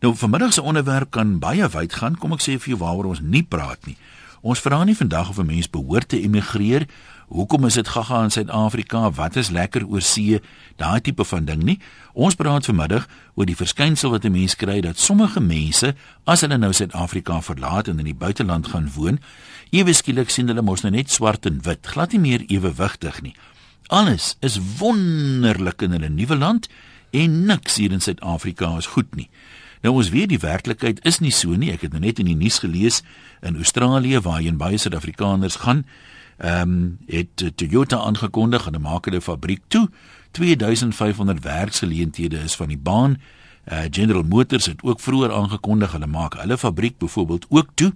Nou vanmiddag se onderwerp kan baie wyd gaan, kom ek sê vir jou waaroor ons nie praat nie. Ons vra nie vandag of 'n mens behoort te emigreer. Hoekom is dit gaga in Suid-Afrika? Wat is lekker oor see? Daai tipe van ding nie. Ons praat vanmiddag oor die verskynsel wat 'n mens kry dat sommige mense as hulle nou Suid-Afrika verlaat en in die buiteland gaan woon, ewe skielik sien hulle mos nou net swart en wit, glad nie meer ewewigtig nie. Alles is wonderlik in hulle nuwe land en niks hier in Suid-Afrika is goed nie. Nou ons weet die werklikheid is nie so nie. Ek het nou net in die nuus gelees in Australië waar jy en baie Suid-Afrikaners gaan, ehm um, het Toyota aangekondig hulle maak hulle fabriek toe. 2500 werksgeleenthede is van die baan. Uh, General Motors het ook vroeër aangekondig hulle maak hulle fabriek byvoorbeeld ook toe.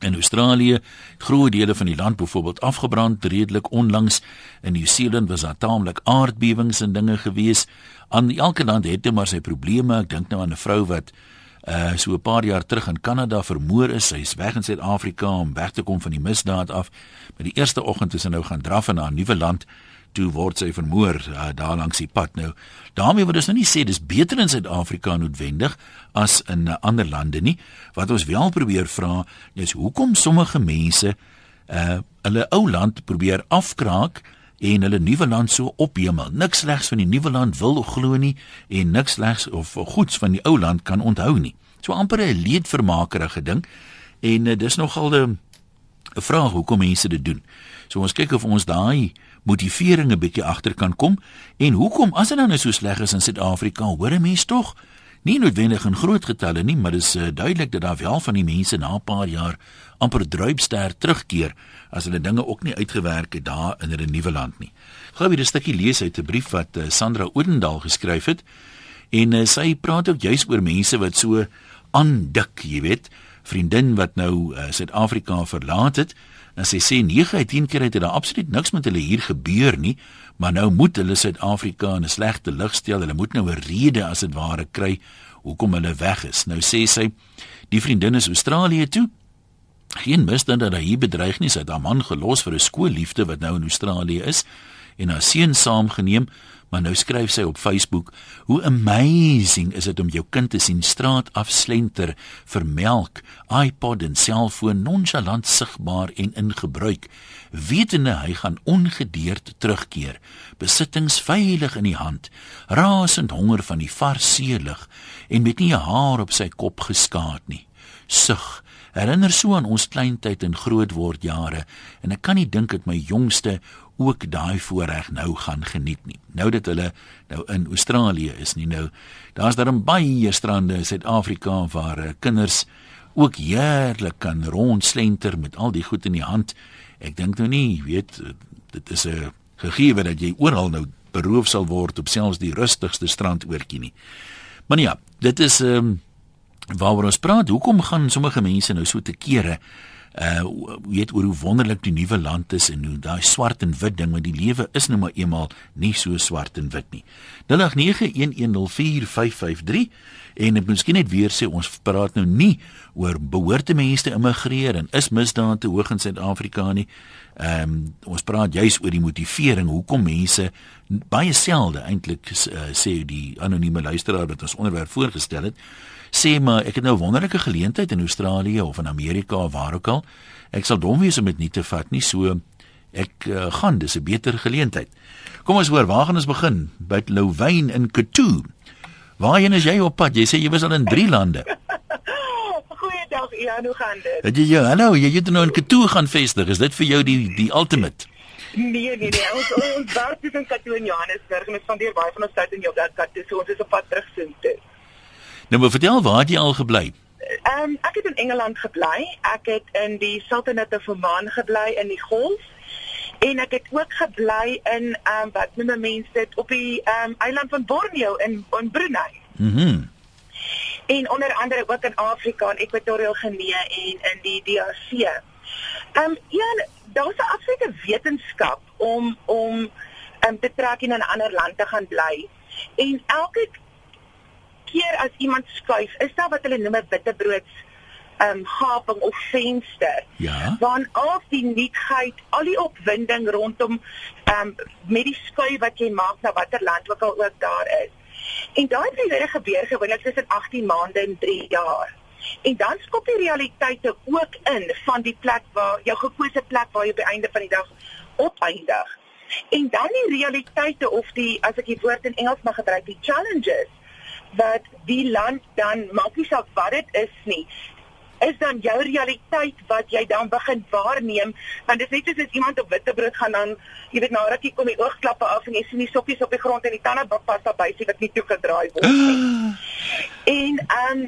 In Australië, groot dele van die land byvoorbeeld afgebrand redelik onlangs. In Nieu-Seeland was daar taamlik aardbewings en dinge gewees. Aan elke land het dit maar sy probleme. Ek dink nou aan 'n vrou wat uh so 'n paar jaar terug in Kanada vermoor is. Sy is weg in Suid-Afrika om weg te kom van die misdaad af. Maar die eerste oggend toe sy nou gaan draf in haar nuwe land, toe word sy vermoor uh, daar langs die pad nou. daarmee wil ons nou nie sê dis beter in Suid-Afrika noodwendig as in uh, ander lande nie. Wat ons wel probeer vra is hoekom sommige mense uh hulle ou land probeer afkraak en hulle nuwe land so ophemel. Niks slegs van die nuwe land wil glo nie en niks slegs of goeds van die ou land kan onthou nie. So amper 'n leedvermakerige ding en uh, dis nogal 'n vraag hoekom mense dit doen. So ons kyk of ons daai motivering 'n bietjie agter kan kom en hoekom as dit nou so sleg is in Suid-Afrika, hoor 'n mens tog nie noodwendig in groot getalle nie, maar dis uh, duidelik dat daar wel van die mense na 'n paar jaar amper druipster terugkeer as hulle dinge ook nie uitgewerk het daar in hulle nuwe land nie. Gou weer 'n stukkie lees uit 'n brief wat uh, Sandra Odendaal geskryf het en uh, sy praat ook juis oor mense wat so aandik, jy weet, vriendin wat nou Suid-Afrika uh, verlaat het. En sy sê 9 uit 10 keer het dit absoluut niks met hulle hier gebeur nie, maar nou moet hulle Suid-Afrika in 'n slegte lig stel. Hulle moet nou 'n rede as dit ware kry hoekom hulle weg is. Nou sê sy, die vriendin is Australië toe. Geen misdaad dat hy hier bedreig nie, sy het haar man gelos vir 'n skoolliefde wat nou in Australië is en haar seun saamgeneem. Maar nou skryf sy op Facebook: "Hoe amazing is dit om jou kind te sien straat af slenter vir melk, iPod en selfoon nonchalant sigbaar en in gebruik, wetende hy gaan ongedeerd terugkeer, besittings veilig in die hand, rasend honger van die vars seelig en met nie 'n haar op sy kop geskaad nie. Sug herinner so aan ons kleintyd en grootword jare en ek kan nie dink dat my jongste ook daai voorreg nou gaan geniet nie. Nou dat hulle nou in Australië is nie nou. Daar's daar baie strande in Suid-Afrika waar uh, kinders ook heerlik kan rondslenter met al die goed in die hand. Ek dink nou nie, weet, dit is 'n gegeewe dat jy oral nou beroof sal word op selfs die rustigste strandoortjie nie. Maar ja, dit is ehm um, waaroor ons praat. Hoekom gaan sommige mense nou so te kere? uh weet oor hoe wonderlik die nuwe land is en hoe daai swart en wit ding want die lewe is nou maar eenmal nie so swart en wit nie. 0891104553 en ek miskien net weer sê ons praat nou nie oor behoorte mense te immigreer en is misdaad te hoog in Suid-Afrika nie. Ehm um, ons praat juis oor die motivering hoekom mense baie selde eintlik uh, sê die anonieme luisteraar wat ons onderwerp voorgestel het sê maar ek het nou 'n wonderlike geleentheid in Australië of in Amerika of waar ook al. Ek sal dom wees om dit nie te vat nie. So ek uh, gaan, dis 'n beter geleentheid. Kom ons hoor, waar gaan ons begin? By Louwyn in Katoo. Waarheen is jy op pad? Jy sê jy was al in 3 lande. Goeiedag, Ian, hoe gaan dit? Het jy jou, hallo, jy het nou in Katoo gaan vestig. Is dit vir jou die die ultimate? Nee, nee, nee. Ons ons werk in Katoo in Johannesburg en ons spandeer baie van ons tyd in jou Katoo. So ons is op pad terug soontoe. Nou maar vertel waar jy al gebly? Ehm um, ek het in Engeland gebly. Ek het in die Sultanate of Oman gebly in die Golf. En ek het ook gebly in ehm um, wat noem mense dit op die ehm um, eiland van Borneo in in Brunei. Mhm. Mm en onder andere ook in Afrika en Equatorial Guinea en in die DRC. Ehm um, ja, daar's 'n absolute wetenskap om om ehm um, te trek in 'n ander land te gaan bly. En elke keer as iemand skuif, is daar wat hulle noem 'n bitterbrood ehm um, gaping of venster. Ja. Want al die nuutheid, al die opwinding rondom ehm um, met die skuif wat jy maak na watter land ook al ook daar is. En daai periode gebeur gewoonlik tussen 18 maande en 3 jaar. En dan skop die realiteite ook in van die plek waar jou gekose plek waar jy op die einde van die dag opeindig. En dan die realiteite of die as ek die woord in Engels mag gebruik, die challenges wat die land dan maak nie saak wat dit is nie is dan jou realiteit wat jy dan begin waarneem want dit is net soos as iemand op witbrood gaan dan jy weet nou rukkie kom die oogklappe af en jy sien die sokkies op die grond en die tande pas daar bysie wat nie toe gedraai word nie. en um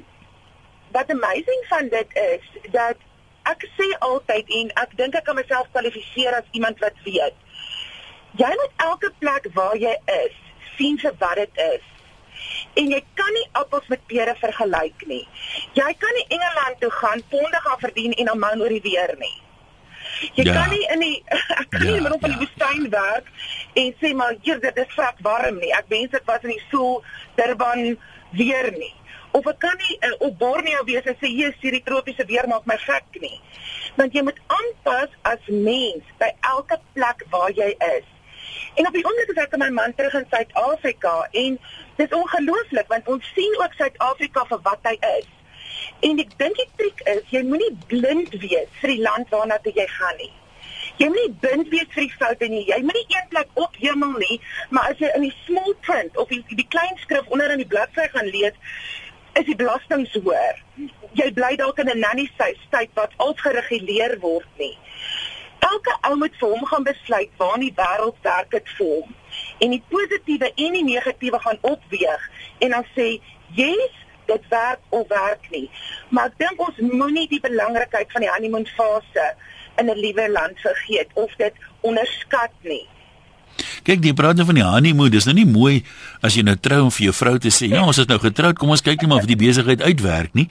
wat amazing van dit is dat ek sê altyd en ek dink ek kan myself kwalifiseer as iemand wat weet jy moet elke plek waar jy is sien vir wat dit is en jy kan nie appels met pere vergelyk nie. Jy kan nie Engeland toe gaan, ponde gaan verdien en dan mou oor die weer nie. Jy ja. kan nie in die ek kan ja, nie in die middel van die ja. woestyn werk en sê maar hier dit is vrek warm nie. Ek wens dit was in die Soel Durban weer nie. Of ek kan nie uh, op Borneo wees en sê hier is hierdie tropiese weer maak my gek nie. Want jy moet aanpas as mens by elke plek waar jy is. En op die oomblik is ek met my man terug in Suid-Afrika en dit is ongelooflik want ons sien ook Suid-Afrika vir wat hy is. En ek dink die triek is jy moenie blind wees vir die land waarna jy gaan nie. Jy moenie blind wees vir die foute nie. Jy moenie een plek op hemel nie, maar as jy in die small print of die, die klein skrif onder in die bladsy gaan lees, is die belasting hoër. Jy bly dalk in 'n nanny state wat al gereguleer word nie elke ou moet vir hom gaan besluit waar in die wêreld werk dit vir hom. En die positiewe en die negatiewe gaan opweeg en dan sê, "Yes, dit werk of werk nie." Maar ek dink ons moenie die belangrikheid van die honeymoon fase in 'n liewe land vergeet of dit onderskat nie. Kyk, die praat nou van die honeymoon, dis nou nie mooi as jy nou trou om vir jou vrou te sê, "Ja, ons is nou getroud, kom ons kyk net maar of die besigheid uitwerk nie."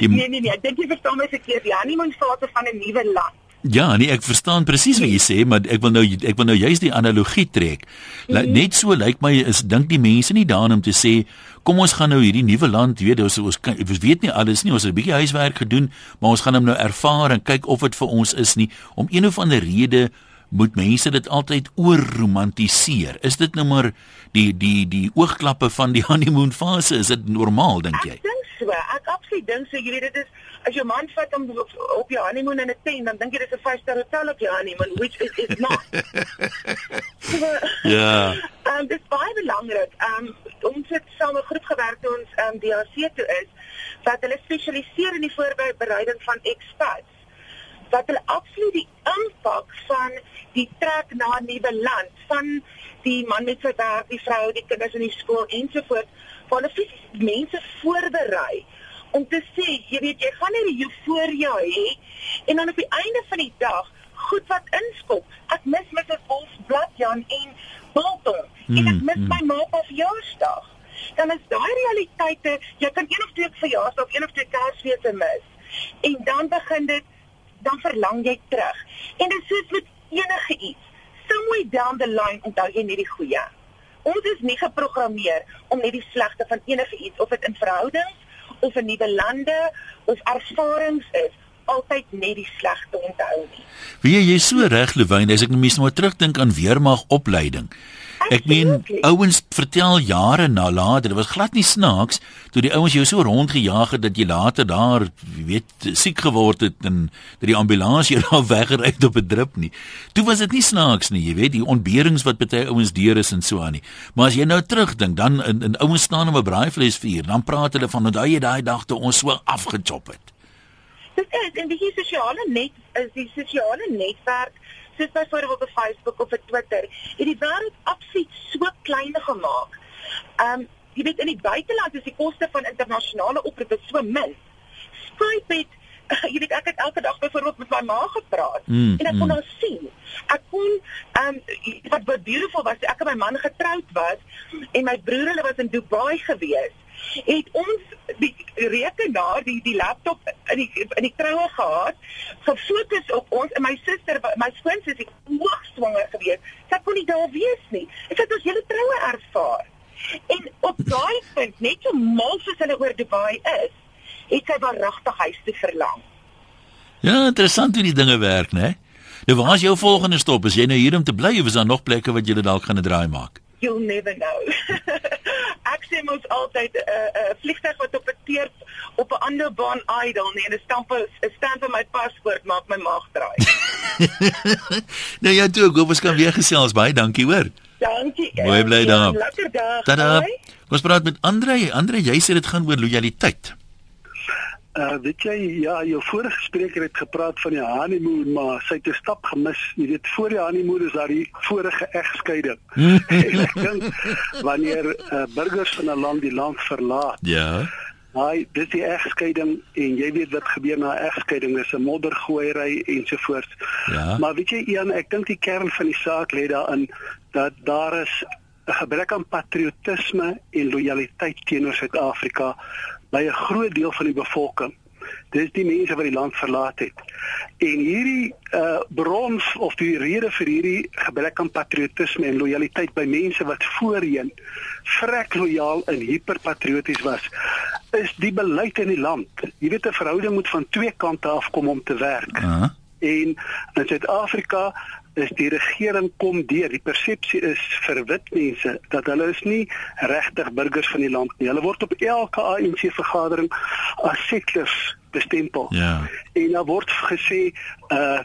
Jy Nee, nee, nee, ek dink jy verstaan my verkeerd. Die honeymoon fase van 'n nuwe land Ja, nee, ek verstaan presies wat jy sê, maar ek wil nou ek wil nou juist die analogie trek. Mm. Net so lyk my is dink die mense nie daarin om te sê kom ons gaan nou hierdie nuwe land, weet ons ons kan ons weet nie alles nie, ons het 'n bietjie huiswerk gedoen, maar ons gaan hom nou ervaar en kyk of dit vir ons is nie om een of ander rede moet mense dit altyd oorromantiseer. Is dit nou maar die die die oogklappe van die honeymoon fase? Is dit normaal dink jy? Ek dink so. Ek absoluut dink so. Jy weet dit is as jou man vat om op, op jou honeymoon in 'n tent, dan dink jy dis 'n five-star hotel op jou honeymoon, which is is not. Ja. Ehm um, dit is baie belangrik. Ehm um, ons het saam 'n groep gewerk toe ons ehm um, DRC toe is wat hulle spesialiseer in die voorbereiding van expats wat hulle absoluut die impak van die trek na 'n nuwe land van die man met sy werk, die vrou, die kinders in die skool ensovoorts, van hulle fisies mense voorberei om te sê, jy weet jy gaan nie euforia hê en dan op die einde van die dag goed wat inskop. Ek mis Mrs. Wolf Bladjan en Bolton mm, en ek mis mm. my ma op verjaarsdag. Dan is daai realiteite, jy kan een of twee verjaarsdag, een of twee Kersfeeste mis. En dan begin dit dan verlang jy terug. En dit soos met enige iets. Somewhere down the line onthou jy net die goeie. Ons is nie geprogrammeer om net die slegte van enige iets of dit in verhoudings of in nuwe lande of ervarings is altyd net die slegte onthou nie. Wie jy so reg Lewyn, as ek net nou maar terugdink aan weermag opleiding. Ek meen ouens vertel jare na later, dit was glad nie snaaks toe die ouens jou so rondgejaag het dat jy later daar weet siek geword het en dat die ambulans jou daar weggery het op 'n drip nie. Toe was dit nie snaaks nie, jy weet, die ontberings wat baie ouens deur is en so aan nie. Maar as jy nou terugdink, dan in, in ouens staan om 'n braaivleisvuur, dan praat hulle van onthou jy daai dag toe ons so afgechop het. Dit is in die sosiale net is die sosiale netwerk soos byvoorbeeld op Facebook of op Twitter, het die wêreld absoluut so klein gemaak. Um jy weet in die buiteland is die koste van internasionale oproepe so min. Skype het jy weet ek het elke dag byvoorbeeld met my ma gepraat mm, en ek kon mm. haar sien. Ek kon um wat wat beautiful was, ek en my man getroud was en my broer hulle was in Dubai gewees het ons die rekenaar die die laptop in die in die troue gehad gefokus op ons en my suster my skoonsussie hoogs swanger gewees. Sy kon nie daar wees nie. Ek het ons hele troue ervaar. En op daai punt net so mal soos hulle oor Dubai is het sy waaragtig huis te verlang. Ja interessant hoe die dinge werk né? Nou waar is jou volgende stop? Is jy nou hier om te bly of is daar nog plekke wat jy dalk gaan draai maak? You'll never know sê mos altyd 'n uh, 'n uh, vliegtuig wat op 'n teer op 'n ander baan idle nie en 'n stamp 'n stamp vir my paspoort maak my maag draai. nou ja, toe ek hoop ons kan weer gesels. Baie dankie, hoor. Dankie. Mooi bly daar. Lekker dag. Tada. Ons praat met Andre. Andre, jy sê dit gaan oor lojaliteit. Uh weet jy ja, jou vorige spreker het gepraat van die honeymoon, maar sy het 'n stap gemis. Jy weet voor die honeymoon is daar die vorige egskeiding. ek dink wanneer uh, burgers van 'n land die land verlaat. Ja. Hy, dis die egskeiding en jy weet wat gebeur na egskeiding, is 'n moddergooiery ensovoorts. Ja. Maar weet jy Ian, ek dink die kern van die saak lê daarin dat daar is 'n gebrek aan patriotisme en lojaliteit teenoor Suid-Afrika by 'n groot deel van die bevolking. Dis die mense wat die land verlaat het. En hierdie uh bron of die rede vir hierdie gebrek aan patriotisme en lojaliteit by mense wat voorheen vrek lojaal en hiperpatrioties was, is die beleid in die land. Jy weet 'n verhouding moet van twee kante af kom om te werk. Uh -huh. En in Suid-Afrika is die regering kom deur. Die persepsie is vir wit mense dat hulle is nie regtig burgers van die land nie. Hulle word op elke ANC vergadering as settlers bestempel. Ja. En daar word gesê uh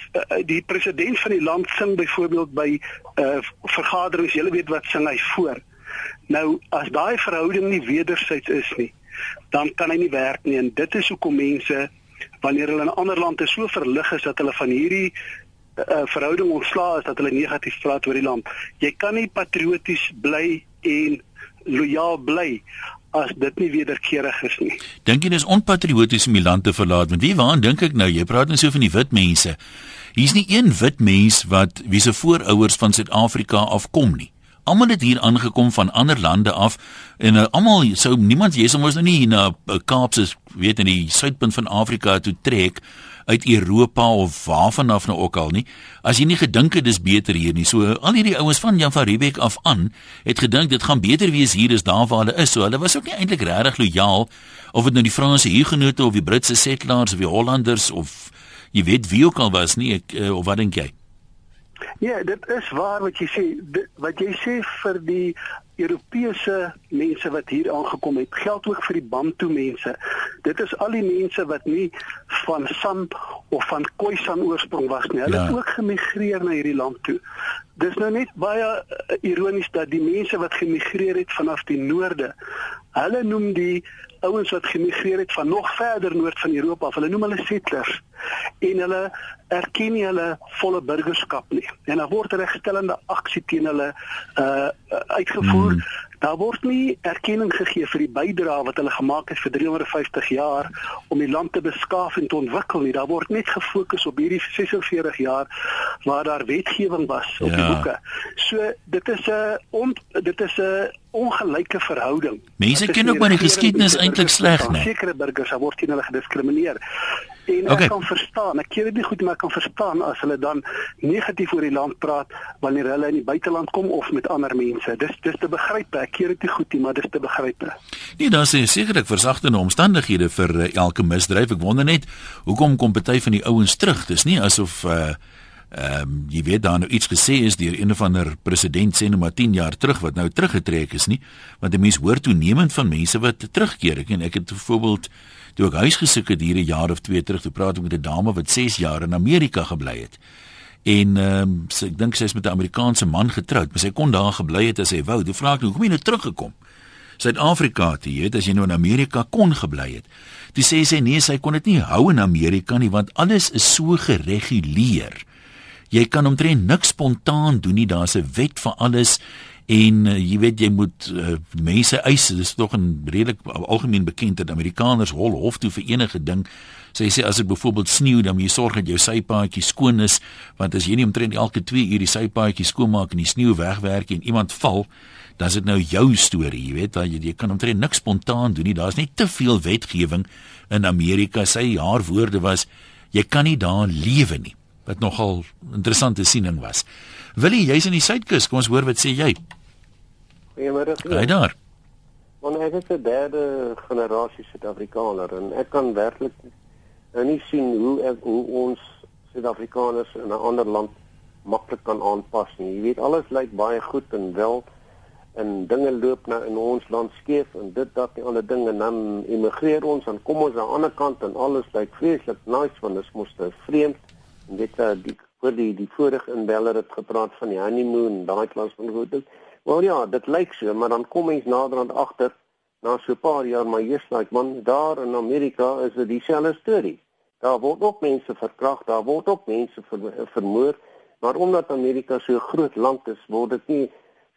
die president van die land sing byvoorbeeld by uh vergaderings, jy weet wat sing hy voor. Nou as daai verhouding nie wederzijds is nie, dan kan hy nie werk nie en dit is hoekom mense wanneer hulle in 'n ander land is so verlig is dat hulle van hierdie uh, verhouding ontslaa is dat hulle negatief praat oor die land. Jy kan nie patrioties bly en lojaal bly as dit nie wederkerig is nie. Dink jy dis onpatrioties om die land te verlaat? Want wie waan dink ek nou? Jy praat net so van die wit mense. Hier's nie een wit mens wat wie se voorouers van Suid-Afrika afkom nie. Almal het hier aangekom van ander lande af en uh, almal sou niemand jy sou mos nou nie na uh, Kaapse weet in die suidpunt van Afrika toe trek uit Europa of waarvan af nou ook al nie. As jy nie gedink het dis beter hier nie. So al hierdie ouens van Jan van Riebeeck af aan het gedink dit gaan beter wees hier as daar waar hulle is. So hulle was ook nie eintlik regtig lojaal of dit nou die Franse hugenote of die Britse settlers of die Hollanders of jy weet wie ook al was nie ek, uh, of wat dink jy? Ja, dit is waar wat jy sê. Dit, wat jy sê vir die Europese mense wat hier aangekom het, geld ook vir die Bantu mense. Dit is al die mense wat nie van San of van Khoisan oorsprong was nie. Hulle ja. het ook gemigreer na hierdie land toe. Dis nou net baie uh, ironies dat die mense wat gemigreer het vanaf die noorde, hulle noem die ouens wat gemigreer het van nog verder noord van Europa, hulle noem hulle settlers en hulle erken nie hulle volle burgerskap nie. En daar word regstellende aksie teen hulle uh uitgevoer. Hmm. Daar word nie erkenning gegee vir die bydrae wat hulle gemaak het vir 350 jaar om die land te beskaaf en te ontwikkel nie. Daar word net gefokus op hierdie 46 jaar waar daar wetgewing was op ja. die boeke. So dit is 'n dit is 'n ongelyke verhouding. Mense ken ook maar die geskiedenis eintlik sleg, né? Sekere burgers word teen hulle gediskrimineer. En okay. ek kan verstaan, ek ken dit nie goed maar ek kan verstaan as hulle dan negatief oor die land praat wanneer hulle in die buiteland kom of met ander mense. Dis dis te begryp. Ek ken dit nie goed nie, maar dis te begryp. Nee, daar is sekerlik versagtende omstandighede vir uh, elke misdryf. Ek wonder net hoekom kom party van die ouens terug? Dis nie asof uh Ehm um, jy weet dan nou iets gesê is deur een of ander president sê nou maar 10 jaar terug wat nou teruggetrek is nie want 'n mens hoor toenemend van mense wat terugkeer ek en ek het byvoorbeeld toe ek huis gesoek het hier 'n jaar of twee terug te praat met 'n dame wat 6 jaar in Amerika gebly het. En ehm um, so ek dink sy is met 'n Amerikaanse man getroud maar sy kon daar gebly het as sy wou. Toe vra ek nou hoekom jy nou teruggekom? Suid-Afrika toe jy weet as jy nou in Amerika kon gebly het. Toe sê sy nee sy kon dit nie hou in Amerika nie want alles is so gereguleer. Jy kan omtrent niks spontaan doen nie. Daar's 'n wet vir alles en uh, jy weet jy moet uh, mense eis. Dit is tog 'n redelik algemeen bekend dat Amerikaners hol hof toe vir enige ding. So jy sê as dit byvoorbeeld sneeu, dan moet jy sorg dat jou sypaadjie skoon is, want as jy nie omtrent elke 2 uur die sypaadjie skoonmaak en die sneeu wegwerk en iemand val, dan is dit nou jou storie, jy weet, jy, jy kan omtrent niks spontaan doen nie. Daar's net te veel wetgewing in Amerika. Sy haar woorde was jy kan nie daar lewe nie wat nogal interessante siening was. Willie, jy's in die Suidkus, kom ons hoor wat sê jy. Goeiemôre. Hy daar. Want ek is 'n derde generasie Suid-Afrikaner en ek kan werklik nou nie sien hoe ek, hoe ons Suid-Afrikaners in 'n ander land maklik kan aanpas nie. Jy weet alles lyk baie goed en wel en dinge loop nou in ons land skeef en dit dat die ander dinge dan immigreer ons en kom ons aan die ander kant en alles lyk vreeslik nice want dit moes te vreemd en dit uh, die voor die die vorige inbeller het gepraat van die honeymoon daai klas van goed dit wel ja dit lyk so maar dan kom ons naderhand agter na so 'n paar jaar maar jy's like man daar in Amerika is dit dieselfde storie daar word ook mense verkragt daar word ook mense ver, vermoor maar omdat Amerika so 'n groot land is word dit nie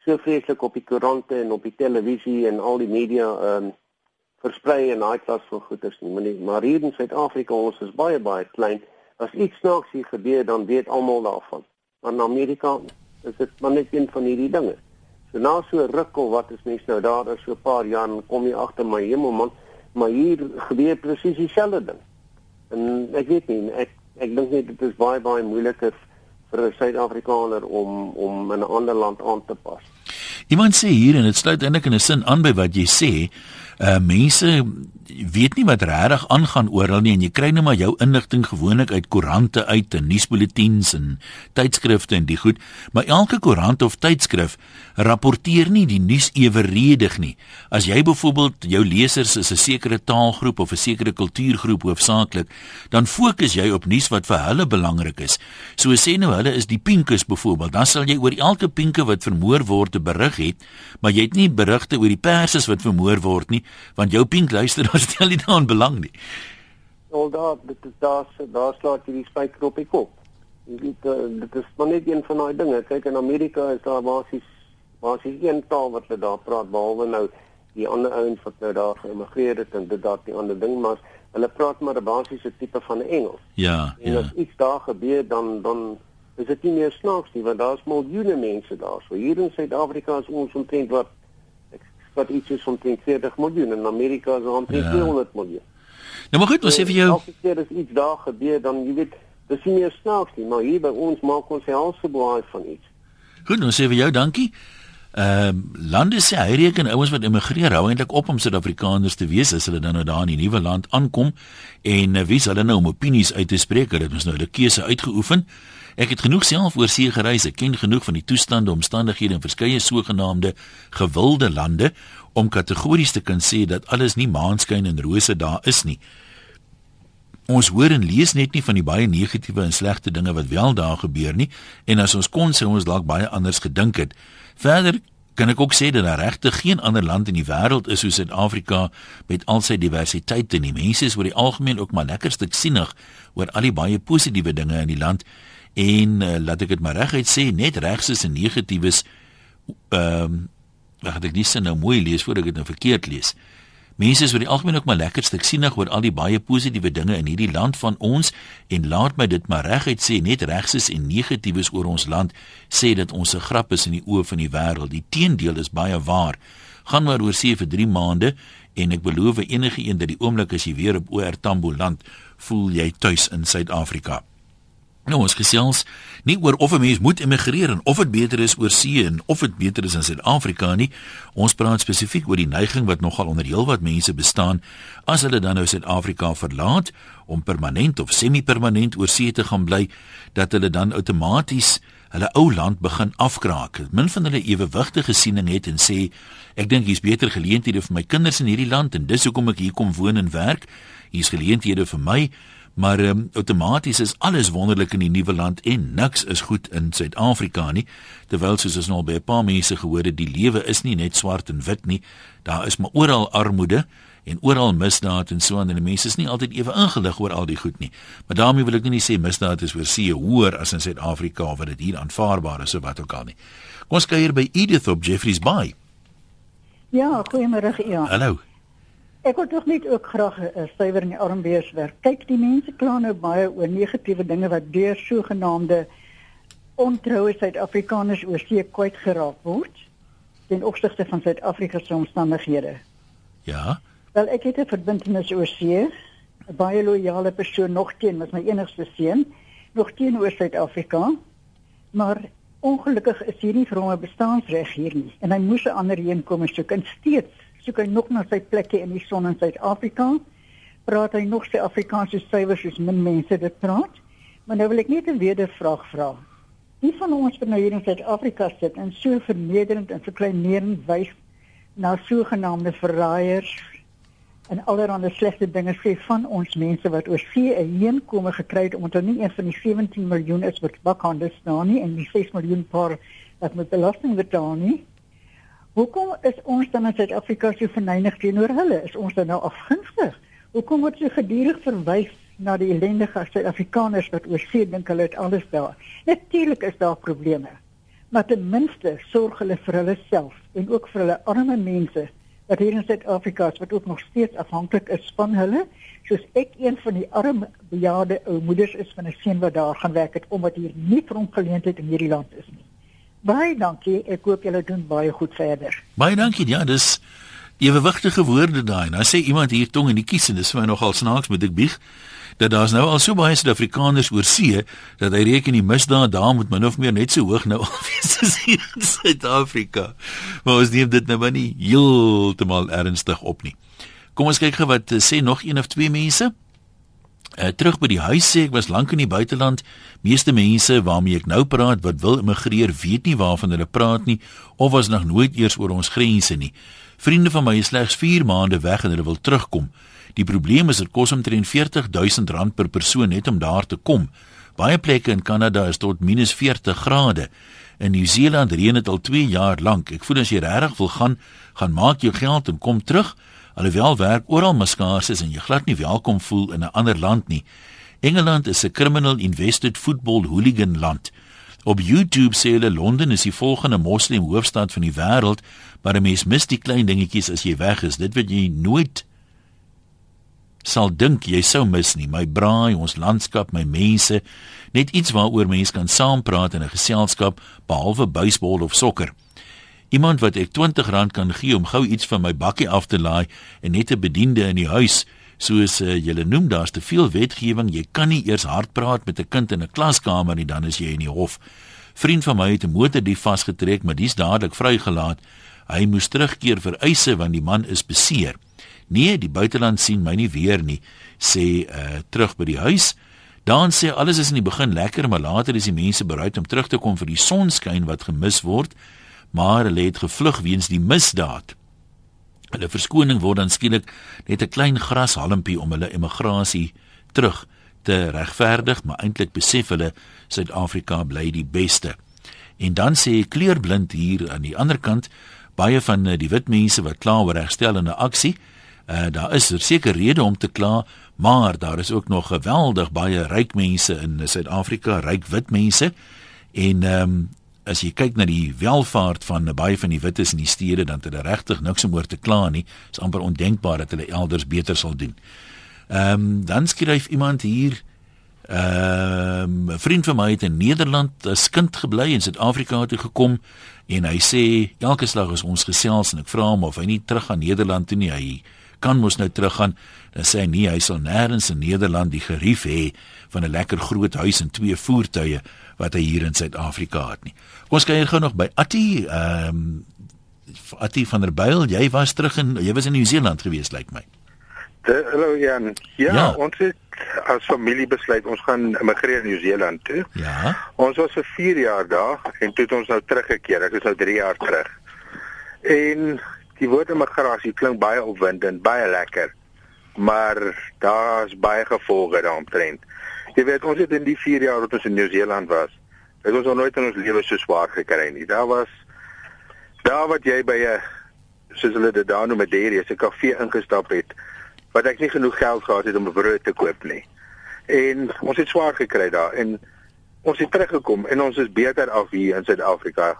so vreeslik op die koerante en op die televisie en al die media um, versprei en daai klas van goeders nie. Maar, nie, maar hier in Suid-Afrika ons is baie baie klein. As iets snaaks hier gebeur, dan weet almal daarvan. Maar in Amerika is dit maar net een van hierdie dinge. So na so rukkel wat is mense nou daar daar so 'n paar jaar en kom jy agter my hemel man, maar hier gebeur presies dieselfde ding. En ek weet nie, ek ek dink net dit is baie baie moeiliker vir 'n Suid-Afrikaner om om in 'n ander land aan te pas. Iemand sê hier en dit sluit eintlik in 'n sin aan by wat jy sê, uh mense weet nie wat regtig aangaan oral nie en jy kry net maar jou inligting gewoonlik uit koerante uit en nuusbulletins en tydskrifte en die goed, maar elke koerant of tydskrif rapporteer nie die nuus eweredig nie. As jy byvoorbeeld jou lesers is 'n sekere taalgroep of 'n sekere kultuurgroep hoofsaaklik, dan fokus jy op nuus wat vir hulle belangrik is. So sê nou hulle is die pinkes byvoorbeeld, dan sal jy oor elke pinke wat vermoor word te berig het, maar jy het nie berigte oor die perses wat vermoor word nie, want jou pink luister stel nie daaraan belang nie. Al daar dit is daar daar slaat jy die spyker op die kop. Dit dit is maar net een van daai dinge. Kyk in Amerika is daar basies jy een taal wat hulle daar praat behalwe nou die ander ouens wat nou daar geëmigreer het en dit dalk die ander ding maar hulle praat maar 'n basiese tipe van Engels. Ja, en ja. as iets daar gebeur dan dan is dit nie meer snaaks nie want daar's miljoene mense daar. So hier in Suid-Afrika is ons omtrent wat wat iets is omtrent 40 miljoen en Amerika is omtrent ja. 200 miljoen. Nou maar goed, ons sê vir jou as dit is iets daar gebeur dan jy weet dis nie meer snaaks nie, maar hier by ons maak ons so baie van iets. Goed, ons sê vir jou dankie. Ehm uh, lande sê hy reken ouens wat immigreer hou eintlik op om Suid-Afrikaners te wees as hulle dan nou daar in die nuwe land aankom en uh, wie sal hulle nou om opinies uit te spreek? Hulle het ons nou hulle keuse uitgeoefen. Ek het genoeg self oor see gereis, ek ken genoeg van die toestande, omstandighede in verskeie sogenaamde gewilde lande om kategories te kan sê dat alles nie maanskyn en rose daar is nie. Ons hoor en lees net nie van die baie negatiewe en slegte dinge wat wel daar gebeur nie en as ons kon sou ons dalk baie anders gedink het. Verder kan ek ook sê dat daar regtig geen ander land in die wêreld is soos Suid-Afrika met al sy diversiteit en die mense is oor die algemeen ook maar lekker stuk sienig oor al die baie positiewe dinge in die land en uh, laat ek dit maar reguit sê net regses en negatiefes ehm um, wag ek dis nou mooi lees voor ek dit nou verkeerd lees. Mense is oor die algemeen ook maar lekker stuk sienig oor al die baie positiewe dinge in hierdie land van ons en laat my dit maar reguit sê net regses en negatiefes oor ons land sê dat ons 'n grap is in die oë van die wêreld. Die teendeel is baie waar. Gaan maar oor see vir 3 maande en ek beloof enige een dat die oomblik as jy weer op OR Tambo land, voel jy tuis in Suid-Afrika. Nou ons gesels nie oor of 'n mens moet emigreer en of dit beter is oor see en of dit beter is in Suid-Afrika nie. Ons praat spesifiek oor die neiging wat nogal onder heelwat mense bestaan as hulle dan nou Suid-Afrika verlaat om permanent of semi-permanent oor see te gaan bly, dat hulle dan outomaties hulle ou land begin afkraak. Min van hulle ewewigtige siening het en sê ek dink hier's beter geleenthede vir my kinders in hierdie land en dis hoekom ek hier kom woon en werk. Hier's geleenthede vir my maar um, outomaties is alles wonderlik in die nuwe land en niks is goed in Suid-Afrika nie. Terwyl soos ons nou al by 'n paar mense gehoor het die lewe is nie net swart en wit nie. Daar is maar oral armoede en oral misdaad en so aan en die mense is nie altyd ewe ingelig oor al die goed nie. Maar daarmee wil ek nie sê misdaad is oor see hoër as in Suid-Afrika of dit hier aanvaarbaar is of wat ook al nie. Kom ons kyk hier by Edith op Jeffreys Bay. Ja, goeiemôre ja. Hallo. Ek wil tog net ook graag 'n uh, suiwer in die armbeers werk. Kyk, die mense kla nou baie oor negatiewe dinge wat deur sogenaamde ontroue Suid-Afrikaners oor see kwyt geraak word ten opsigte van Suid-Afrika se omstandighede. Ja. Wel, ek het 'n verbintenis oor see, 'n baie loyale persoon nog teen, was my enigste seun, nog teenoor Suid-Afrika. Maar ongelukkig is hier nie vir hom 'n bestaansreg hier nie en hy moes 'n ander heen kom en soek en steeds soek hy nog na sy plekke in die son in Suid-Afrika. Praat hy nog sy Afrikaanse suiwer soos min mense dit praat. Maar nou wil ek net 'n wedervraag vra. Die van ons wat nou hier in Suid-Afrika sit en so vernederend en verkleinerend wys na sogenaamde verraaiers en allerlei slegte dinge sê van ons mense wat oor see heenkome gekry het omdat hulle nie een van die 17 miljoen is wat bakhandel staan nie en die 6 miljoen paar wat met belasting betaal nie. Hoekom is ons dan in Suid-Afrika so verneig teenoor hulle? Is ons dan nou afgunstig? Hoekom word so gedurig verwys na die ellendige Suid-Afrikaners wat oor see dink hulle het alles daar? Natuurlik is daar probleme. Maar ten minste sorg hulle vir hulle self en ook vir hulle arme mense wat hier in Suid-Afrika is wat ook nog steeds afhanklik is van hulle, soos ek een van die arm bejaarde ou moeders is van 'n seun wat daar gaan werk het omdat hier nie grondgeleentheid in hierdie land is nie. Baie dankie. Ek hoop julle doen baie goed verder. Baie dankie. Ja, dis ewewigtige woorde daai. Nou sê iemand hier tong in die kies en dis vir my nogal snaaks met ek bieg dat daar's nou al so baie Suid-Afrikaners oor see dat hy reken die misdaad daar moet min of meer net so hoog nou al wees as hier in Suid-Afrika. Maar ons neem dit nou maar nie heeltemal ernstig op nie. Kom ons kyk gou wat sê nog een of twee mense. Uh, terug by die huis sê ek was lank in die buiteland. Meeste mense waarmee ek nou praat wat wil immigreer, weet nie waarvan hulle praat nie of was nog nooit eers oor ons grense nie. Vriende van my is slegs 4 maande weg en hulle wil terugkom. Die probleem is dit kos omtrent 40000 rand per persoon net om daar te kom. Baie plekke in Kanada is tot -40 grade. In Nieu-Seeland reën dit al 2 jaar lank. Ek voel as jy regtig wil gaan, gaan maak jou geld en kom terug. Alhoewel werk oral maskaars is en jy glad nie welkom voel in 'n ander land nie. Engeland is 'n criminal invested football hooligan land. Op YouTube sê hulle Londen is die volgende moslim hoofstad van die wêreld, maar 'n mens mis die klein dingetjies as jy weg is. Dit wat jy nooit sal dink jy sou mis nie my braai ons landskap my mense net iets waaroor mense kan saampraat in 'n geselskap behalwe baseball of sokker iemand wat ek R20 kan gee om gou iets van my bakkie af te laai en net 'n bediende in die huis soos uh, julle noem daar's te veel wetgewing. Jy kan nie eers hard praat met 'n kind in 'n klaskamer nie dan is jy in die hof. Vriend van my het 'n motor die vasgetrek maar dis dadelik vrygelaat. Hy moes terugkeer vir eise want die man is beseer. Nee, die buiteland sien my nie weer nie, sê uh terug by die huis. Dan sê alles is in die begin lekker, maar later is die mense bereid om terug te kom vir die sonskyn wat gemis word, maar hulle het gevlug weens die misdaad. Hulle verskoning word dan skielik net 'n klein grashalmpie om hulle emigrasie terug te regverdig, maar eintlik besef hulle Suid-Afrika bly die beste. En dan sê kleurblind hier aan die ander kant baie van eh, die wit mense wat kla oor herstellende aksie Uh, daar is er seker rede om te kla, maar daar is ook nog geweldig baie ryk mense in Suid-Afrika, ryk wit mense. En ehm um, as jy kyk na die welvaart van baie van die wites in die stede, dan het hulle regtig niks om oor te kla nie. Dit is amper ondenkbaar dat hulle elders beter sal doen. Ehm um, dan skryf iemand hier ehm um, 'n vriend van my het in Nederland as kind gebly en Suid-Afrika toe gekom en hy sê elke slag as ons gesels en ek vra hom of hy nie terug gaan Nederland toe nie, hy kan mos nou teruggaan. Dan sê hy nee, hy sal nêrens in Nederland die gerief hê van 'n lekker groot huis en twee voertuie wat hy hier in Suid-Afrika het nie. Kom ons kyk gou nog by Attie, ehm um, Attie van der Byl, jy was terug in jy was in Nieu-Seeland gewees lyk like my. Hallo Jan. Ja, ja, ons het as familie besluit ons gaan immigreer in Nieu-Seeland toe. Ja. Ons was vir 4 jaar daar en toe het ons nou teruggekeer. Ek is nou 3 jaar terug. En die woord immigrasie klink baie opwindend, baie lekker. Maar daar's baie gevolge daaromtrent. Jy weet ons het in die 4 jaar wat ons in Nieu-Seeland was, het ons nog nooit in ons lewe so swaar gekry nie. Daar was daar wat jy by 'n soos hulle dit daar noem 'n dairy, 'n koffie ingestap het, wat ek nie genoeg geld gehad het om 'n brood te koop nie. En ons het swaar gekry daar en ons het teruggekom en ons is beter af hier in Suid-Afrika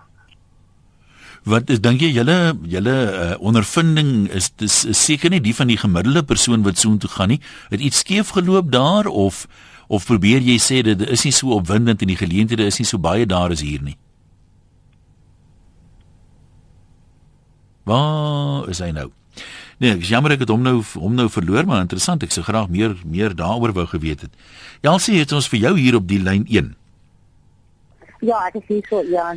Wat is dink jy julle julle uh, ondervinding is dis seker nie die van die gemiddelde persoon wat so intoe gaan nie. Het iets skeef geloop daar of of probeer jy sê dit is nie so opwindend en die geleenthede is nie so baie daar as hier nie. Waar is hy nou? Nee, ek jammer ek het hom nou hom nou verloor, maar interessant, ek sou graag meer meer daaroor wou geweet het. Jansie het ons vir jou hier op die lyn 1. Ja, ek is hier so, ja.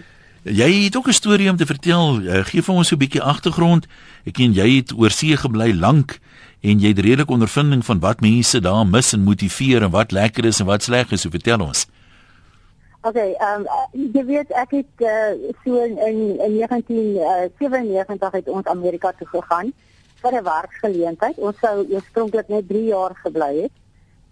Jy het ook 'n storie om te vertel. Uh, gee vir ons so 'n bietjie agtergrond. Ek ken jy het oor see gebly lank en jy het redelik ondervinding van wat mense daar mis en motiveer en wat lekker is en wat sleg is. So vertel ons. Okay, ehm um, jy weet ek het uh, so in in, in 1997 het ons Amerika toe gegaan vir 'n werksgeleentheid. Ons sou oorspronklik net 3 jaar gebly het.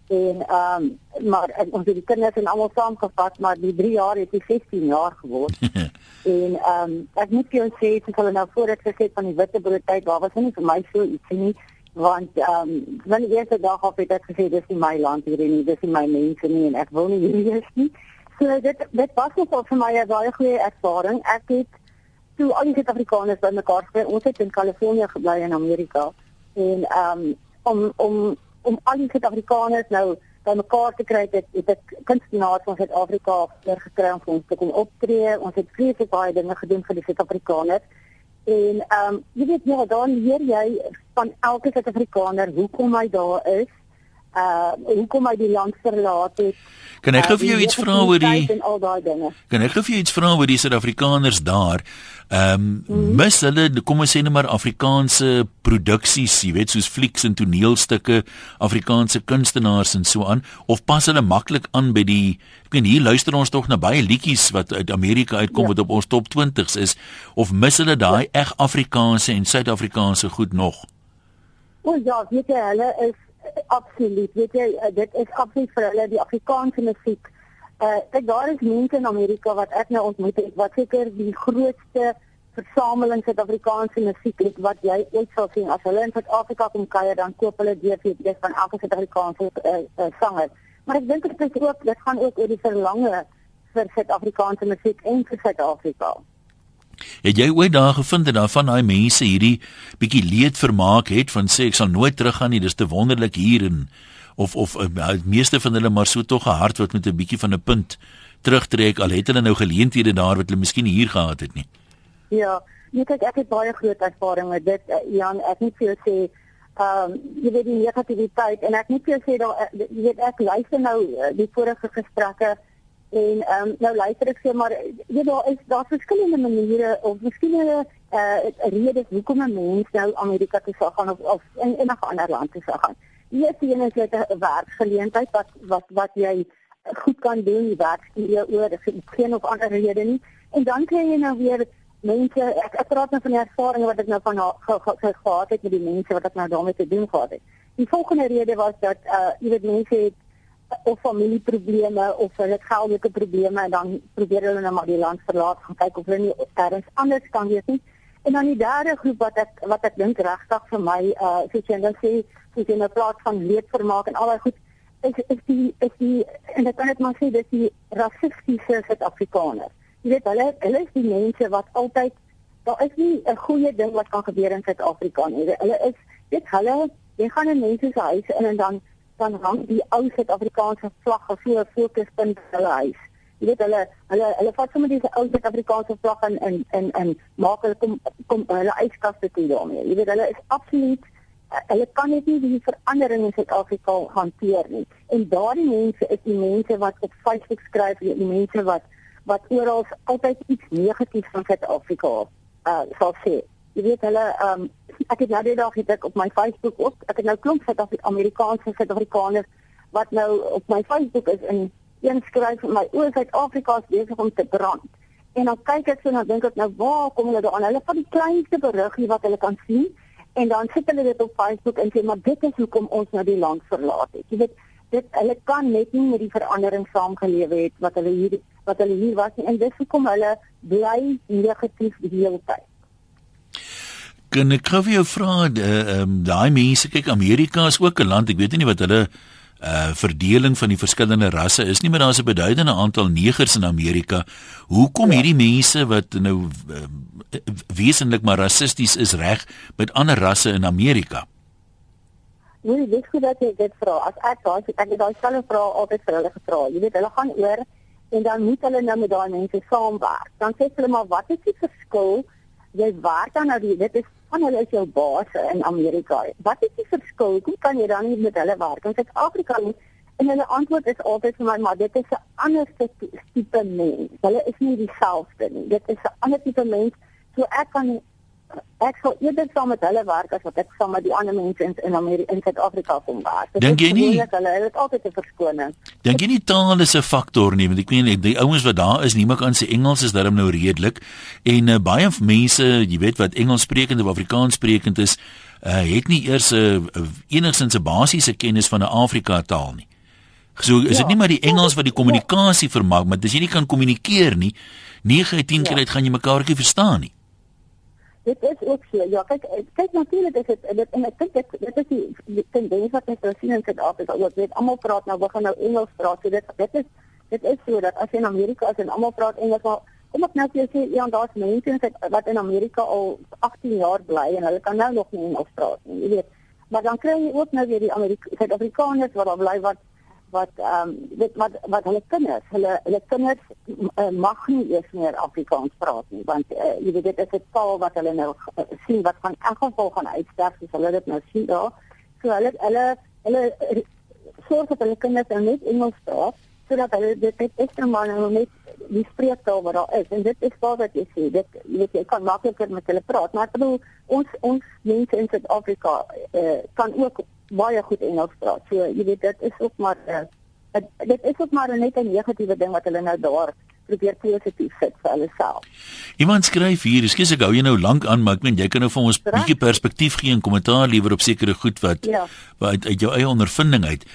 En ehm um, maar ons het die kinders en almal saamgevat, maar die 3 jaar het die 16 jaar geword. en ehm um, ek moet jou sê, ek het nou voor dit gesê van die witbrood tyd, daar was nie vir my so iets nie want ehm um, wanneer die eerste dag op het ek gesê dis nie my land hier nie, dis nie my mense nie en ek wil nie hier wees nie. So dit dit was ook vir my 'n baie goeie ervaring. Ek het toe al die Suid-Afrikaners bymekaar gekry. Ons het in Kalifornië gebly in Amerika en ehm um, om om om al die Suid-Afrikaners nou bymekaar te kry het, het ek kunstenaars van Suid-Afrika gekry om vir ons te kom optree. Ons het vreeslik baie dinge gedoen vir die Suid-Afrikaners. En ehm um, jy weet ja, dan leer jy van elke Suid-Afrikaner hoekom hy daar is uh hoekom hy die land verlaat het. Kan ek gou vir jou iets vra oor die Kan ek gou vir jou iets vra oor die Suid-Afrikaners daar? Ehm um, hmm. mis hulle kom ons sê net maar Afrikaanse produksies, jy weet soos flieks en toneelstukke, Afrikaanse kunstenaars en so aan of pas hulle maklik aan by die ek weet hier luister ons tog na baie liedjies wat uit Amerika uitkom ja. wat op ons top 20s is of mis hulle daai ja. eg Afrikaanse en Suid-Afrikaanse goed nog? O ja, weet jy, hulle is absoluut. Weet jy, uh, dit is absoluut vir hulle die Afrikaanse musiek. Uh kyk daar is mense in Amerika wat ek nou ontmoet het wat seker die grootste versameling Suid-Afrikaanse musiek het wat jy ooit sal sien. As hulle in Suid-Afrika kom kuier, dan koop hulle DVD's van elke Suid-Afrikaanse uh, uh, sanger. Maar ek dink dit is ook dit gaan ook oor die verlange vir Suid-Afrikaanse musiek en vir Suid-Afrika. Het jy ooit daar gevind dat van daai mense hierdie bietjie leed vermaak het van sê ek sal nooit teruggaan nie, dis te wonderlik hier en of of die meeste van hulle maar so tog 'n hart wat met 'n bietjie van 'n punt terugtrek al het hulle nou geleenthede daar wat hulle miskien hier gehad het nie. Ja, nee kyk ek het baie groot ervaring met dit uh, Jan, ek moet vir jou sê ehm um, jy weet die negativiteit en ek moet vir jou sê daar uh, jy weet ek luister nou die vorige gesprekke En ehm um, nou luister ek sê maar jy daar is daar verskillende maniere of miskien 'n uh, rede hoekom 'n mens nou Amerika toe sou gaan of of in 'n ander land toe sou gaan. Die eerste een is net 'n werksgeleentheid wat wat wat jy goed kan doen, werk jou oor, dis geen of ander rede nie. En dan kry jy nou weer mense ek, ek praat nou van die ervaring wat ek nou van gehad het met die mense wat ek nou daarmee te doen gehad het. Die volgende rede was dat uh jy weet mense het of familieprobleme of hulle geldelike probleme en dan probeer hulle nou maar die land verlaat gaan kyk of hulle nie ergens anders kan wees nie. En dan die derde groep wat ek wat ek dink regtig vir my uh soos jy nou sê, soos jy nou praat van leedvermaak en al daai goed is is die is die en dit kan net maar sê dis die rassistiese Suid-Afrikaners. Jy weet hulle hulle is die mense wat altyd daar is nie 'n goeie ding wat kan gebeur in Suid-Afrika nie. Hulle is weet hulle jy gaan in mense se huise in en dan dan hang die ou Suid-Afrikaanse vlag of so 'n fokuspunt in hulle huis. Jy weet hulle hulle hulle vat sommer diese ou Suid-Afrikaanse vlag in in in in maak hulle kom kom hulle yskaste toe daarmee. Jy weet hulle is absoluut hulle kan net nie die verandering in Suid-Afrika hanteer nie. En daardie mense is die mense wat op Facebook skryf, die mense wat wat oral altyd iets negatiefs van Suid-Afrika uh sal sê jy weet hulle ehm um, ek het nou die dag het ek op my Facebook ook ek het nou klomp van Amerikaanse Suid-Afrikaners wat nou op my Facebook is en een skryf my oor Suid-Afrika is besig om te brand. En dan kyk ek so en dan dink ek nou waar kom hulle daaraan hulle van die kleinste beriggie wat hulle kan sien en dan sit hulle dit op Facebook en sê maar dit is hoekom ons nou die land verlaat het. Jy weet dit hulle kan net nie met die verandering saamgelewe het wat hulle hier wat hulle hier was nie. en dis hoekom hulle bly negatief die hele tyd kan ek gou vir jou vra eh, ehm uh, daai mense kyk Amerika is ook 'n land ek weet nie wat hulle uh verdeling van die verskillende rasse is nie maar daar's 'n beduidende aantal negers in Amerika. Hoekom ja. hierdie mense wat nou uh, wesentlik maar rassisties is reg met ander rasse in Amerika? Nee, dis goed dat jy dit vra. As ek daai ek het daai selfe vraag altyd vir hulle gevra. Jy weet hulle gaan oor en dan moet hulle nou met daai mense saamwerk. Dan sê hulle maar wat is die verskil? Jy werk dan nou die dit is van hulle is jou baas in Amerika. Wat is die verskil? Hoe kan jy dan nie met hulle werk in Suid-Afrika nie? En hulle antwoord is altyd vir my, maar dit is 'n ander tipe mens. Hulle is nie dieselfde nie. Dit is 'n ander tipe mens. So ek kan ek sou eerder saam met hulle werk as wat ek saam met die ander mense in in Amerika in Suid-Afrika kom werk. Dink jy nie? Hulle het altyd 'n verskoning. Dink jy nie taal is 'n faktor nie, want ek weet die ouens wat daar is, niemand kan sê Engels is darem nou redelik en uh, baie mense, jy weet wat Engels sprekend of Afrikaans sprekend is, uh, het nie eers 'n uh, uh, enigsins 'n basiese kennis van 'n Afrika taal nie. So is dit ja, nie maar die Engels wat die kommunikasie ja. vermaak, maar as jy nie kan kommunikeer nie, 9 uit 10 ja. keer uit gaan jy mekaar nie verstaan nie. Dit is ook so. Ja, kyk, kyk natuurlik is dit dit en ek dink dit dit is die, die tendens wat ons sien in Suid-Afrika. Ons weet almal praat nou, begin nou Engels praat. So dit dit is dit is so dat as jy in Amerika is en almal praat Engels, maar kom ek nou vir jou sê, ja, daar's mense wat in Amerika al 18 jaar bly en hulle kan nou nog nie Engels praat nie. Jy weet. Maar dan kry jy ook nou weer die Suid-Afrikaners wat daar bly wat wat ehm um, weet wat wat hulle kinders, hulle hulle kinders uh, mag nie eers meer Afrikaans praat nie want uh, jy weet dit is 'n taal wat hulle nou uh, sien wat van elk geval gaan uitsterf as hulle dit nou sien daar. So hulle hulle hulle sorg dat hulle kinders nou net Engels praat sodat hulle dit net ekstra maar nou net die spreektaal wat daar is en dit is wat wat jy sê dit jy weet jy kan makliker met hulle praat maar ek bedoel ons ons mense in Suid-Afrika uh, kan ook baie goed Engels praat. So jy weet dit is ook maar uh, dit is ook maar 'n net 'n negatiewe ding wat hulle nou daar probeer positief sit vir hulle self. Iemand skryf hier, ekskuus ek hou jou nou lank aan, maar ek meen jy kan nou vir ons 'n bietjie perspektief gee en kommentaar lewer op sekere goed wat ja. wat uit, uit jou eie ondervinding uit.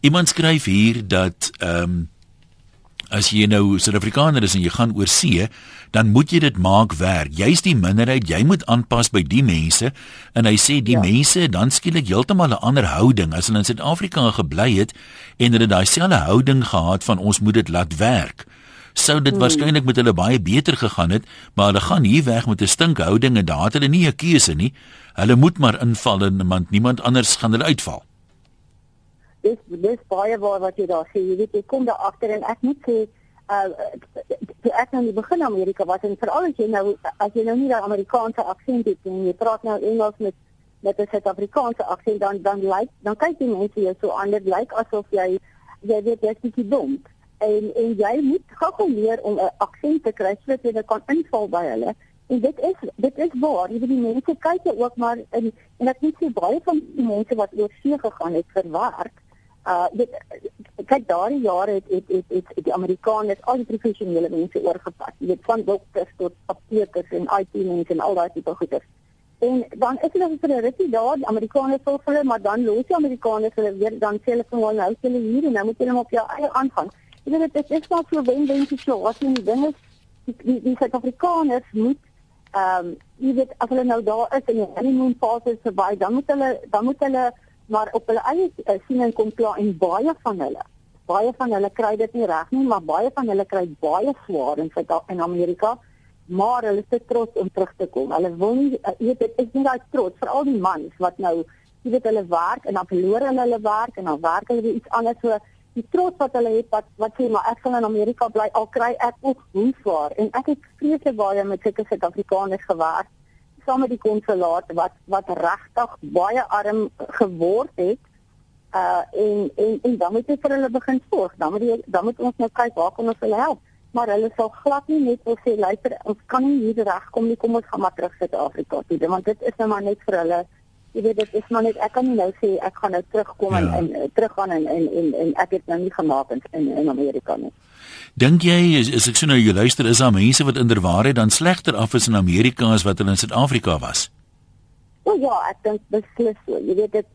Iemand skryf hier dat ehm um, as jy nou Suid-Afrikaner is en jy gaan oor see, dan moet jy dit maak werk. Jy's die minderheid, jy moet aanpas by die mense en hy sê die ja. mense dan skielik heeltemal 'n ander houding as hulle in Suid-Afrika gebly het en hulle daai selfde houding gehad van ons moet dit laat werk. Sou dit hmm. waarskynlik met hulle baie beter gegaan het, maar hulle gaan hier weg met 'n stinkhouding en daar het hulle nie 'n keuse nie. Hulle moet maar inval en niemand niemand anders gaan hulle uitval. Dis dis baie waar wat jy daar sê. Jy weet jy kom daar agter en ek moet sê uh ek nou begin Amerika was en veral as jy nou as jy nou nie 'n Amerikaanse aksent het en jy praat nou Engels met met 'n Suid-Afrikaanse aksent dan dan lyk dan kyk die mense jou so anders lyk asof jy jy weet jy's bietjie dom. En en jy moet gou leer om 'n aksent te kry sodat jy kan inval by hulle. En dit is dit is waar. Jy weet die mense kyk jou ook maar en en ek weet jy baie van die mense wat oor see gegaan het vir werk uh dit kyk daardie jare het het het, het, het die Amerikaners al die professionele mense oorgepas. Jy weet van dokters tot aptekers en IT mense en al daai tipe goeders. En dan is hulle vir 'n rukkie daar, die Amerikaners sou hulle, maar dan los die Amerikaners hulle weer dan sê hulle van nou hulle hier en nou moet hulle op jou eie aangaan. Jy weet dit is maar so wen-wen situasie. Die ding is die die Suid-Afrikaners moet ehm um, jy weet as hulle nou daar is en die honeymoon fase verby, dan moet hulle dan moet hulle maar op hulle eie uh, siening kom klaar en baie van hulle baie van hulle kry dit nie reg nie maar baie van hulle kry baie swaar in Suid-Afrika en Amerika maar hulle is te trots om terug te kom. Hulle wil nie uh, weet dit is nie daai trots vir al die mans wat nou jy weet hulle werk en dan verloor hulle hulle werk en dan werk hulle weer iets anders. So die trots wat hulle het wat wat sê maar ek gaan in Amerika bly al kry ek ook hoe swaar. En ek het vreeslik baie met sulke Suid-Afrikaners gewerk saam met die konsulaat wat wat regtig baie arm geword het. Uh en en en dan moet jy vir hulle begin sorg. Dan moet jy dan moet ons nou kyk waar kan ons hulle help. Maar hulle sal glad nie net wil sê luister ons kan nie hier regkom nie. Kom ons gaan maar terug Suid-Afrika toe. Want dit is nou maar net vir hulle Jy weet dit is maar net ek kan nie nou sê ek gaan nou terugkom ja. en, en teruggaan en, en en en ek het nou nie gemaak in in, in Amerika nie. Dink jy is, is ek sien nou jy luister is daar mense wat inderwaarheid dan slegter af is in Amerika as wat hulle in Suid-Afrika was? Oh ja, ek dink beslis so. Jy weet dit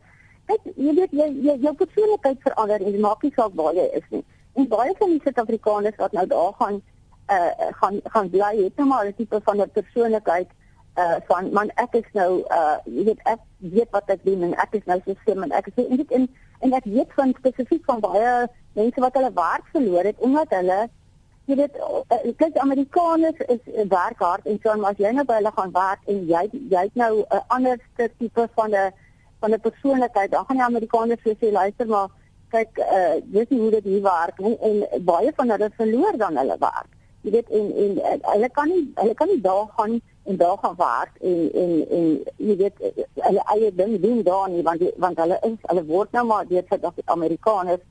ek jy weet jy jy jou persoonlikheid verander en maak nie saak waar jy is nie. En baie van die Suid-Afrikaners wat nou daar gaan uh gaan gaan bly het nou maar 'n tipe van 'n persoonlikheid uh van man ek is nou uh jy weet ek weet wat ek doen en ek is nou slim en ek is en dit en en ek weet van spesifiek van baie mense wat hulle werk verloor het omdat hulle jy weet uh, kyk Amerikaners is uh, werk hard en so maar as jy nou by hulle gaan werk en jy jy het nou 'n uh, ander tipe van 'n van 'n persoonlikheid dan gaan die Amerikaners vir sê luister maar kyk uh dis hoe dit hier werk en, en baie van hulle verloor dan hulle werk jy weet en en, en hulle kan nie hulle kan nie daar gaan en daar gaan werk en en en jy weet hulle eie ding doen daar nie want die, want hulle is hulle word nou maar deur Suid-Afrikaners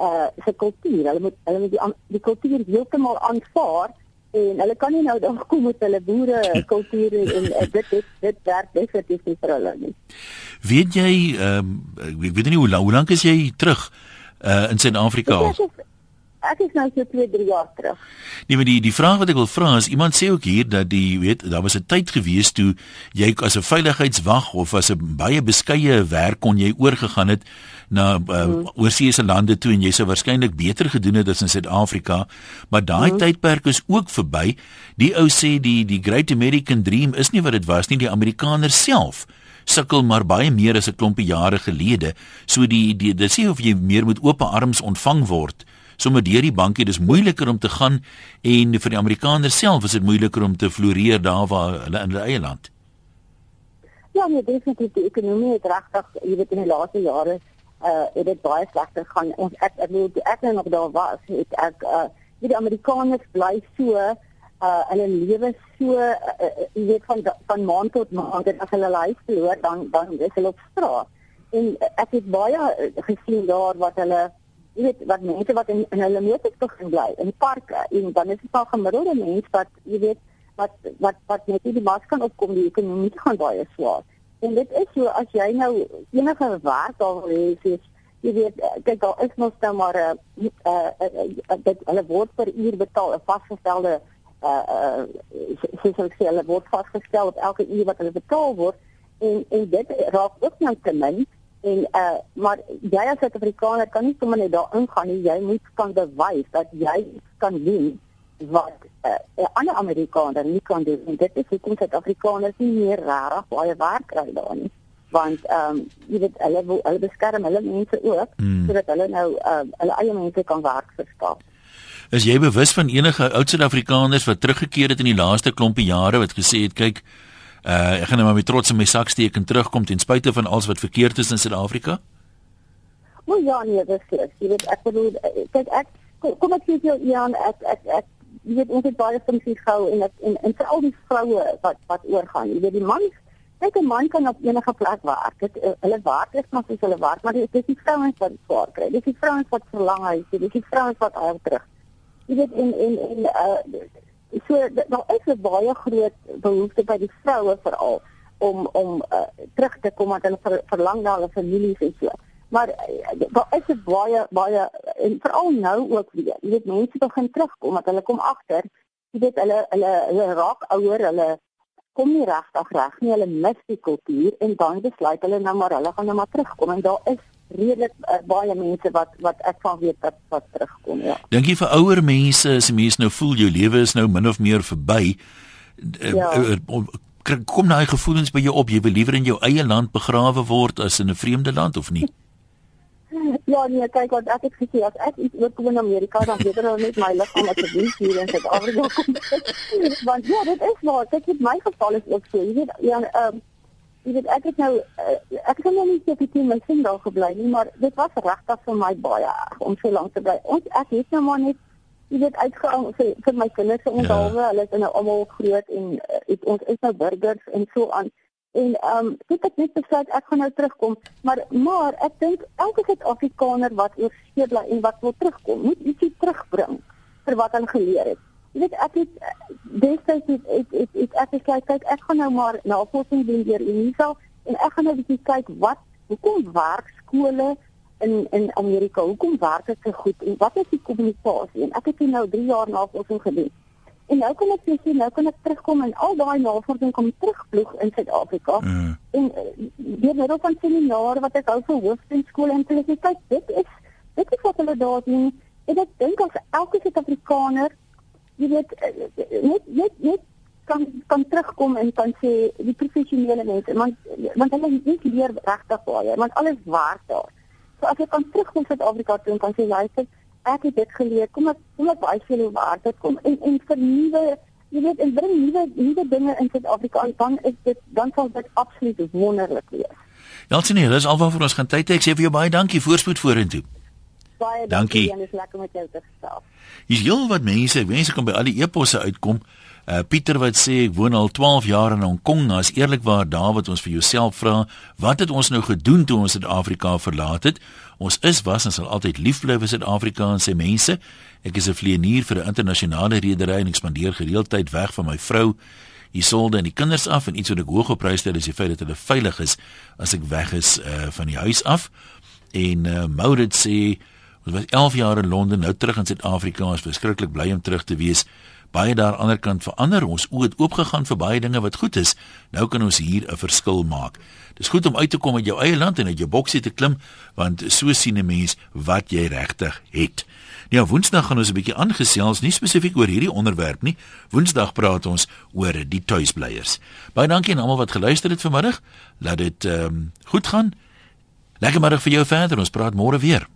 uh se kultuur hulle moet hulle moet die die kultuur heeltemal aanvaar en hulle kan nie nou dan kom met hulle boere kultuur en uh, dit dit dit werk definitief nie vir hulle nie. Weet jy ehm um, ek weet nie hoe lank hoe lank is jy terug uh, in Suid-Afrika? Ek is nou so 2, 3 jaar terug. Nee, maar die die vraag wat ek wil vra is iemand sê ook hier dat die weet daar was 'n tyd gewees toe jy as 'n veiligheidswag of as 'n baie beskeie werk kon jy oorgegaan het na uh, mm. oorseese lande toe en jy sou waarskynlik beter gedoen het as in Suid-Afrika, maar daai mm. tydperk is ook verby. Die ou sê die die Great American Dream is nie wat dit was nie, die Amerikaners self sukkel maar baie meer as 'n klompie jare gelede. So die die dis sê of jy meer met oop arms ontvang word sommer deur die bankie dis moeiliker om te gaan en vir die Amerikaners self is dit moeiliker om te floreer daar waar hulle in hulle eie land. Ja, nee, definitief die ekonomie het regtig, jy weet in die laaste jare uh het dit baie slegter gaan. Ons ek ek bedoel ek nog daar was, het ek uh die Amerikaners bly so uh hulle lewe so uh, uh, jy weet van van maand tot maand en as hulle huis verloor dan dan is hulle op straat. En ek het baie gesien daar wat hulle jy weet wat mense wat in, in hulle motors begin bly in parke en dan is dit al gemiddelde mense wat jy weet wat wat wat net nie die mas kan opkom die ekonomie gaan baie swaar. En dit is so as jy nou enige werk daar wil hê, soos jy weet kyk daar is nog stel maar 'n uh, uh, uh, uh, dit hulle word per uur betaal 'n vasgestelde uh uh soos ek sê hulle word vasgestel op elke uur wat hulle betaal word en en dit raak ook nou te min En uh maar jy as Suid-Afrikaner kan nie sommer net daar ingaan nie. Jy moet kan bewys dat jy kan doen wat uh, 'n ander Amerikaner nie kan doen. En dit is hoekom Suid-Afrikaners nie meer regtig baie werk kry daar nie. Want ehm um, jy weet hulle hulle beskerm hulle mense ook hmm. sodat hulle nou uh, hulle eie mense kan werk verskaf. Is jy bewus van enige oud Suid-Afrikaners wat teruggekeer het in die laaste klompie jare wat gesê het kyk Uh ek gaan net maar met trots in my sak steek en terugkom ten spyte van alles wat verkeerd is in Suid-Afrika. O ja, nee, reg. Jy weet ek bedoel eh, kyk ek kom ek sê jou Jan ek ek ek jy weet ons het baie funksies gehou en ek en en vir al die vroue wat wat oorgaan. Jy weet die man kyk 'n man kan op enige plek werk. Dit uh, hulle werk is maar soos hulle werk, maar dit is die vrouens wat swaar kry. Dis die vrouens wat verlang huis, dis die vrouens wat al terug. Jy weet en en en uh so daar is 'n baie groot behoefte by die vroue veral om om uh, terug te kom want hulle ver, verlang na hulle families en so. Maar uh, daar is 'n baie baie en veral nou ook weer. Jy weet mense begin terugkom want hulle kom agter, jy weet hulle hulle hulle raak ouer, hulle kom nie regtig reg nie, hulle mis die kultuur en dan besluit hulle nou maar hulle gaan nou maar terugkom en daar is redelik uh, baie mense wat wat ek van weet dat wat terugkom ja. Dink jy vir ouer mense as die mense nou voel jou lewe is nou min of meer verby eh, ja. uh, kom daai gevoelens by jou op jy wil liewer in jou eie land begrawe word as in 'n vreemde land of nie? Ja, nee, kyk wat ek het gesê as ek iets oor kom in Amerika dan weet hulle net my liggaam as ek hier in Suid-Afrika kom. Want ja, dit is maar, dit het my geval is ook so. Jy weet ja, ehm um, jy weet ek het nou uh, ek het nou nie seker teen my sin daar gebly nie maar dit was regtig vir my baie erg om so lank te bly. Ons ek het nou maar net jy weet uitgegaan vir, vir my kinders en ja. hulle is nou almal groot en uh, het, ons is nou burgers en so aan. En ehm um, ek het net besluit ek gaan nou terugkom. Maar maar ek dink elke Suid-Afrikaner wat oor see bly en wat wil terugkom moet ietsie terugbring vir wat hulle geleer het Jy weet ek het destyds het ek ek ek ek het kyk kyk ek gaan nou maar navorsing doen deur Unisa en ek gaan nou bietjie kyk wat hoekom werk skole in in Amerika? Hoekom werk dit so goed? En wat is die kommunikasie? En ek het nou 3 jaar navorsing gedoen. En nou kan ek sê nou kan ek terugkom en al daai navorsing kom terugploeg in Suid-Afrika. Mm. en deur middel van seminare wat ek hou vir hoofskool en sê kyk dit is dit is wat hulle daar doen. En ek dink as elke Suid-Afrikaner jy weet eh, eh, net net net kan kan terugkom en kan sê die professionele mense want want hulle nie leer regtig baie want alles werk daar. So as jy kan terugkom Suid-Afrika toe en kan sê luister ek het dit geleer kom ek kom ek baie veel waar dit kom en en vir nuwe jy weet en bring nuwe nuwe dinge in Suid-Afrika en dan is dit dan sal dit absoluut wonderlik wees. Ja, sien jy, dis alwaar vir ons gaan tyd hê. Ek sê vir jou baie dankie voorspoed vorentoe. Baie dankie en dis lekker met jou te gesels. Hier's heel wat mense, mense kan by al die eposse uitkom. Uh Pieter wat sê ek woon al 12 jaar in Hong Kong, nou is eerlikwaar daar wat ons vir jouself vra, wat het ons nou gedoen toe ons Suid-Afrika verlaat het? Ons is was en sal altyd lief bly vir Suid-Afrika en sy mense. Ek is 'n vlieënier vir 'n internasionale redery en ek spandeer gereeld tyd weg van my vrou, Isolde en die kinders af en iets wat ek hoog op prys stel is die feit dat hulle veilig is as ek weg is uh van die huis af. En uh Maurits sê ons was 11 jaar in Londen, nou terug in Suid-Afrika, ons is verskriklik bly om terug te wees baie daar aan die ander kant verander ons oë het oopgegaan vir baie dinge wat goed is. Nou kan ons hier 'n verskil maak. Dis goed om uit te kom uit jou eie land en uit jou boksie te klim want so sien 'n mens wat jy regtig het. Ja, Woensdag gaan ons 'n bietjie aangesels, nie spesifiek oor hierdie onderwerp nie. Woensdag praat ons oor die tuisblyers. Baie dankie aan almal wat geluister het vanmiddag. Laat dit ehm um, goed gaan. Lekker middag vir jou verder. Ons praat môre weer.